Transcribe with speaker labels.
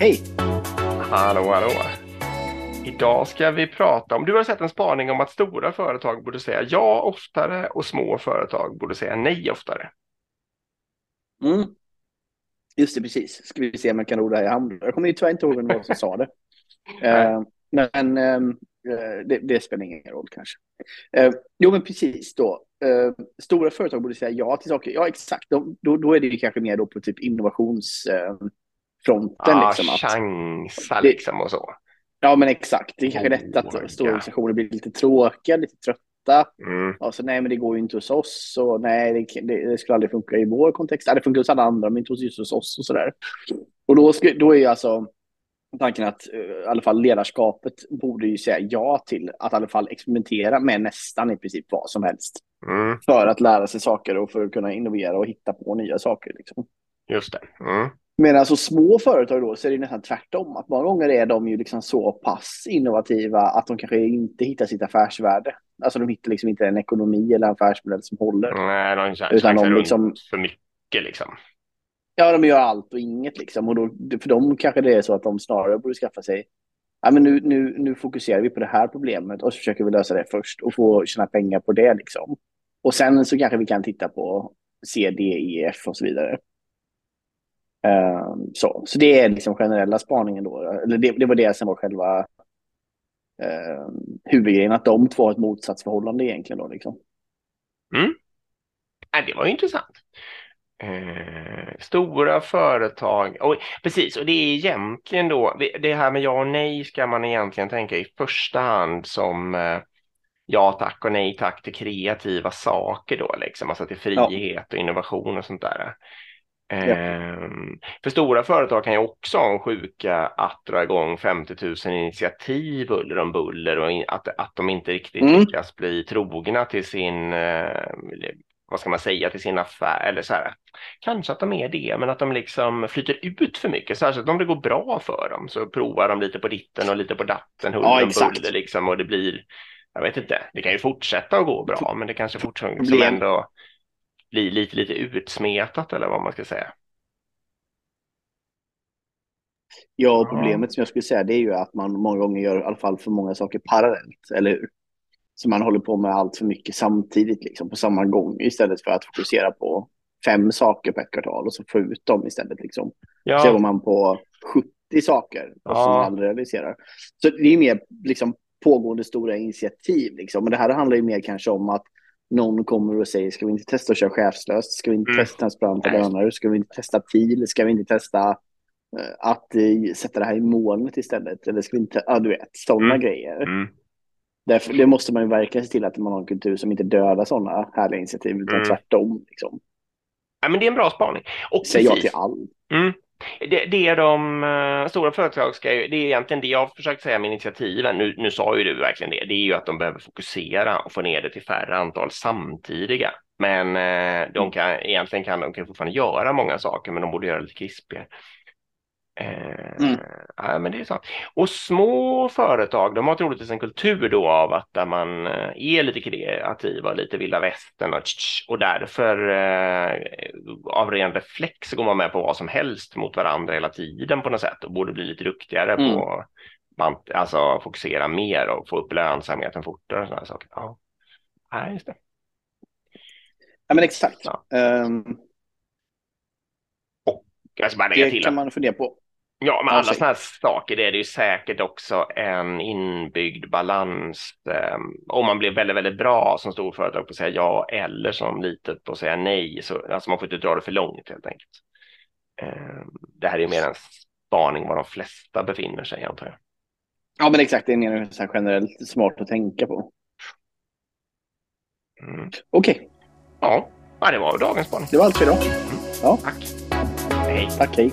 Speaker 1: Hej!
Speaker 2: Hallå, hallå. Idag ska vi prata om, du har sett en spaning om att stora företag borde säga ja oftare och små företag borde säga nej oftare.
Speaker 1: Mm. Just det, precis. Ska vi se om jag kan ro det här i hamn. Jag kommer ju tyvärr inte ihåg vem det var som sa det. Uh, men uh, det, det, spelar ingen roll kanske. Uh, jo, men precis då. stora företag borde säga ja till saker. Ja, exakt. Då, då, då är det ju kanske mer då på typ innovationsfronten.
Speaker 2: Ja, liksom, att chansa liksom och så.
Speaker 1: Ja, men exakt. Det är kanske oh, lätt att stora organisationer blir lite tråkiga, lite trötta.
Speaker 2: Mm.
Speaker 1: Alltså, nej, men det går ju inte hos oss. Och, nej, det, det, det skulle aldrig funka i vår kontext. det funkar hos alla andra, men inte hos, just hos oss och sådär. Och då, då är ju alltså tanken att uh, i alla fall ledarskapet borde ju säga ja till att i alla fall experimentera med nästan i princip vad som helst.
Speaker 2: Mm.
Speaker 1: För att lära sig saker och för att kunna innovera och hitta på nya saker. Liksom.
Speaker 2: Just det. Mm.
Speaker 1: Medan så små företag då så är det nästan tvärtom. Att många gånger är de ju liksom så pass innovativa att de kanske inte hittar sitt affärsvärde. Alltså de hittar liksom inte en ekonomi eller en affärsmodell som håller.
Speaker 2: Nej, de känns
Speaker 1: Utan de liksom,
Speaker 2: för mycket liksom.
Speaker 1: Ja, de gör allt och inget liksom. Och då, för dem kanske det är så att de snarare borde skaffa sig ja, men nu, nu, nu fokuserar vi på det här problemet och så försöker vi lösa det först och få tjäna pengar på det liksom. Och sen så kanske vi kan titta på C, D, E, F och så vidare. Uh, så. så det är liksom generella spaningen då. Eller det, det var det som var själva uh, huvudgrejen, att de två har ett motsatsförhållande egentligen då liksom.
Speaker 2: Mm. Ja, det var ju intressant. Eh, stora företag, och, precis, och det är egentligen då, det här med ja och nej ska man egentligen tänka i första hand som eh, ja tack och nej tack till kreativa saker då, liksom, alltså till frihet ja. och innovation och sånt där. Ja. Ehm, för stora företag kan ju också ha en sjuka att dra igång 50 000 initiativ buller om buller och att, att de inte riktigt mm. lyckas bli trogna till sin, eh, vad ska man säga, till sin affär eller så här. Kanske att de är det, men att de liksom flyter ut för mycket, särskilt om det går bra för dem så provar de lite på ditten och lite på datten, huller ja, om buller liksom och det blir, jag vet inte, det kan ju fortsätta att gå bra, men det kanske fortfarande ändå blir lite, lite utsmetat eller vad man ska säga.
Speaker 1: Ja, problemet som jag skulle säga det är ju att man många gånger gör i alla fall för många saker parallellt, eller hur? Så man håller på med allt för mycket samtidigt liksom på samma gång istället för att fokusera på fem saker på ett kvartal och så få ut dem istället liksom. Ja. Så går man på 70 saker och ja. som man aldrig realiserar. Så det är mer liksom pågående stora initiativ liksom. Men det här handlar ju mer kanske om att någon kommer och säger ska vi inte testa att köra chefslöst? Ska vi inte mm. testa transparenta löner? Ska vi inte testa TIL? Ska vi inte testa uh, att uh, sätta det här i molnet istället? Eller ska vi inte, ja du vet, sådana mm. grejer.
Speaker 2: Mm.
Speaker 1: Därför, det måste man ju verkligen se till att man har en kultur som inte dödar sådana härliga initiativ, utan mm. tvärtom. Liksom.
Speaker 2: Ja, men det är en bra spaning.
Speaker 1: Och Säg ja till allt.
Speaker 2: Mm. Det, det de uh, stora företag ska ju, det är egentligen det jag har försökt säga med initiativen, nu, nu sa ju du verkligen det, det är ju att de behöver fokusera och få ner det till färre antal samtidiga. Men uh, de mm. kan, egentligen kan de kan fortfarande göra många saker, men de borde göra det lite krispigare. Eh, mm. Ja, men det är sant. Och små företag, de har troligtvis en kultur då av att där man eh, är lite kreativa, lite vilda västern och, och därför eh, av ren reflex går man med på vad som helst mot varandra hela tiden på något sätt och borde bli lite duktigare mm. på man, alltså fokusera mer och få upp lönsamheten fortare och sådana saker. Ja, ja just det.
Speaker 1: Ja, men exakt. Ja. Um...
Speaker 2: Och ska bara lägga till
Speaker 1: det kan man fundera på.
Speaker 2: Ja, med alla sådana här saker det är det ju säkert också en inbyggd balans. Eh, om man blir väldigt, väldigt bra som storföretag på att säga ja eller som litet på att säga nej. Så, alltså man får inte dra det för långt helt enkelt. Eh, det här är ju mer en spaning var de flesta befinner sig antar jag.
Speaker 1: Ja, men exakt. Det är mer så generellt smart att tänka på.
Speaker 2: Mm.
Speaker 1: Okej. Okay.
Speaker 2: Ja. ja, det var dagens spaning.
Speaker 1: Det var allt för idag.
Speaker 2: Mm.
Speaker 1: Ja.
Speaker 2: Tack.
Speaker 1: Hej. Tack, hej.